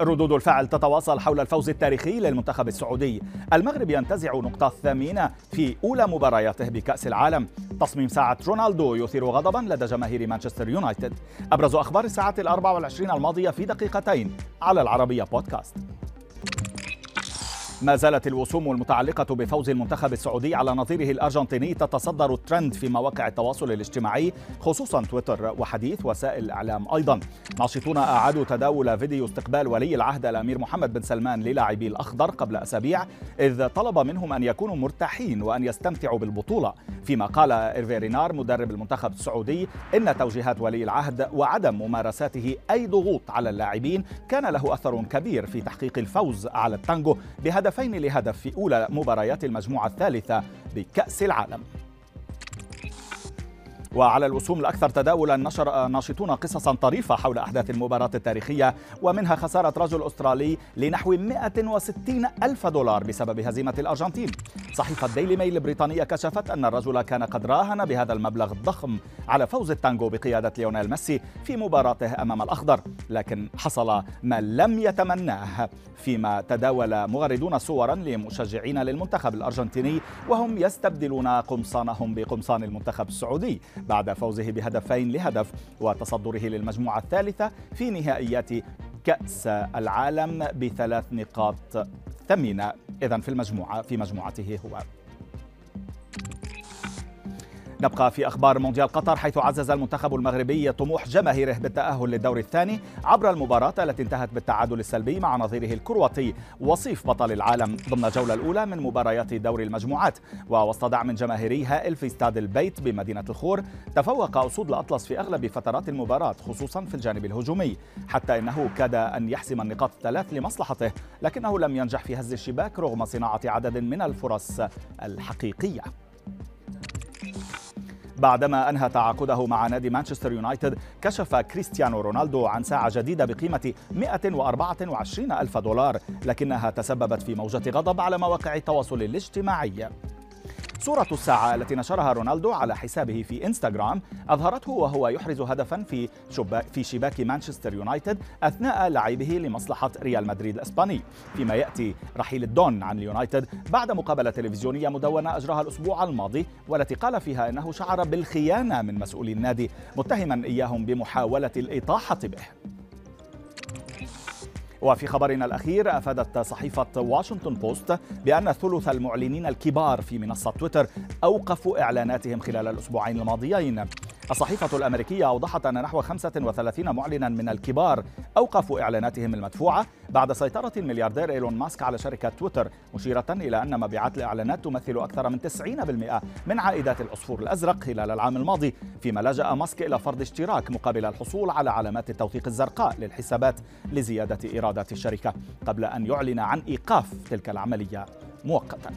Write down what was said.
ردود الفعل تتواصل حول الفوز التاريخي للمنتخب السعودي. المغرب ينتزع نقطة ثامنة في أولى مبارياته بكأس العالم. تصميم ساعة رونالدو يثير غضبا لدى جماهير مانشستر يونايتد. أبرز أخبار الساعة الأربع والعشرين الماضية في دقيقتين على العربية بودكاست. ما زالت الوسوم المتعلقة بفوز المنتخب السعودي على نظيره الأرجنتيني تتصدر الترند في مواقع التواصل الاجتماعي خصوصا تويتر وحديث وسائل الإعلام أيضا. ناشطون أعادوا تداول فيديو استقبال ولي العهد الأمير محمد بن سلمان للاعبي الأخضر قبل أسابيع إذ طلب منهم أن يكونوا مرتاحين وأن يستمتعوا بالبطولة. فيما قال إيرفي رينار مدرب المنتخب السعودي إن توجيهات ولي العهد وعدم ممارساته أي ضغوط على اللاعبين كان له أثر كبير في تحقيق الفوز على التانجو. بهدف هدفين لهدف في أولى مباريات المجموعة الثالثة بكأس العالم. وعلى الوسوم الأكثر تداولا نشر ناشطون قصصا طريفة حول أحداث المباراة التاريخية ومنها خسارة رجل أسترالي لنحو 160 ألف دولار بسبب هزيمة الأرجنتين. صحيفة ديلي ميل البريطانية كشفت أن الرجل كان قد راهن بهذا المبلغ الضخم على فوز التانجو بقيادة ليونيل ميسي في مباراته أمام الأخضر لكن حصل ما لم يتمناه. فيما تداول مغردون صورا لمشجعين للمنتخب الأرجنتيني وهم يستبدلون قمصانهم بقمصان المنتخب السعودي. بعد فوزه بهدفين لهدف وتصدره للمجموعة الثالثة في نهائيات كأس العالم بثلاث نقاط ثمينة. إذا في المجموعة في مجموعته هو. نبقى في أخبار مونديال قطر حيث عزز المنتخب المغربي طموح جماهيره بالتأهل للدور الثاني عبر المباراة التي انتهت بالتعادل السلبي مع نظيره الكرواتي وصيف بطل العالم ضمن الجولة الأولى من مباريات دور المجموعات. ووسط دعم جماهيري هائل في استاد البيت بمدينة الخور تفوق أسود الأطلس في أغلب فترات المباراة خصوصا في الجانب الهجومي. حتى إنه كاد أن يحسم النقاط الثلاث لمصلحته لكنه لم ينجح في هز الشباك رغم صناعة عدد من الفرص الحقيقية. بعدما أنهى تعاقده مع نادي مانشستر يونايتد كشف كريستيانو رونالدو عن ساعة جديدة بقيمة 124 ألف دولار لكنها تسببت في موجة غضب على مواقع التواصل الاجتماعي. صورة الساعة التي نشرها رونالدو على حسابه في إنستغرام أظهرته وهو يحرز هدفا في في شباك مانشستر يونايتد أثناء لعبه لمصلحة ريال مدريد الإسباني. فيما يأتي رحيل الدون عن اليونايتد بعد مقابلة تلفزيونية مدونة أجراها الأسبوع الماضي والتي قال فيها أنه شعر بالخيانة من مسؤولي النادي متهما إياهم بمحاولة الإطاحة به. وفي خبرنا الأخير أفادت صحيفة واشنطن بوست بأن ثلث المعلنين الكبار في منصة تويتر أوقفوا إعلاناتهم خلال الأسبوعين الماضيين. الصحيفة الأمريكية أوضحت أن نحو 35 معلنا من الكبار أوقفوا إعلاناتهم المدفوعة بعد سيطرة الملياردير إيلون ماسك على شركة تويتر مشيرة إلى أن مبيعات الإعلانات تمثل أكثر من 90% من عائدات العصفور الأزرق خلال العام الماضي فيما لجأ ماسك إلى فرض اشتراك مقابل الحصول على علامات التوثيق الزرقاء للحسابات لزيادة إيرادات الشركة قبل أن يعلن عن إيقاف تلك العملية مؤقتا.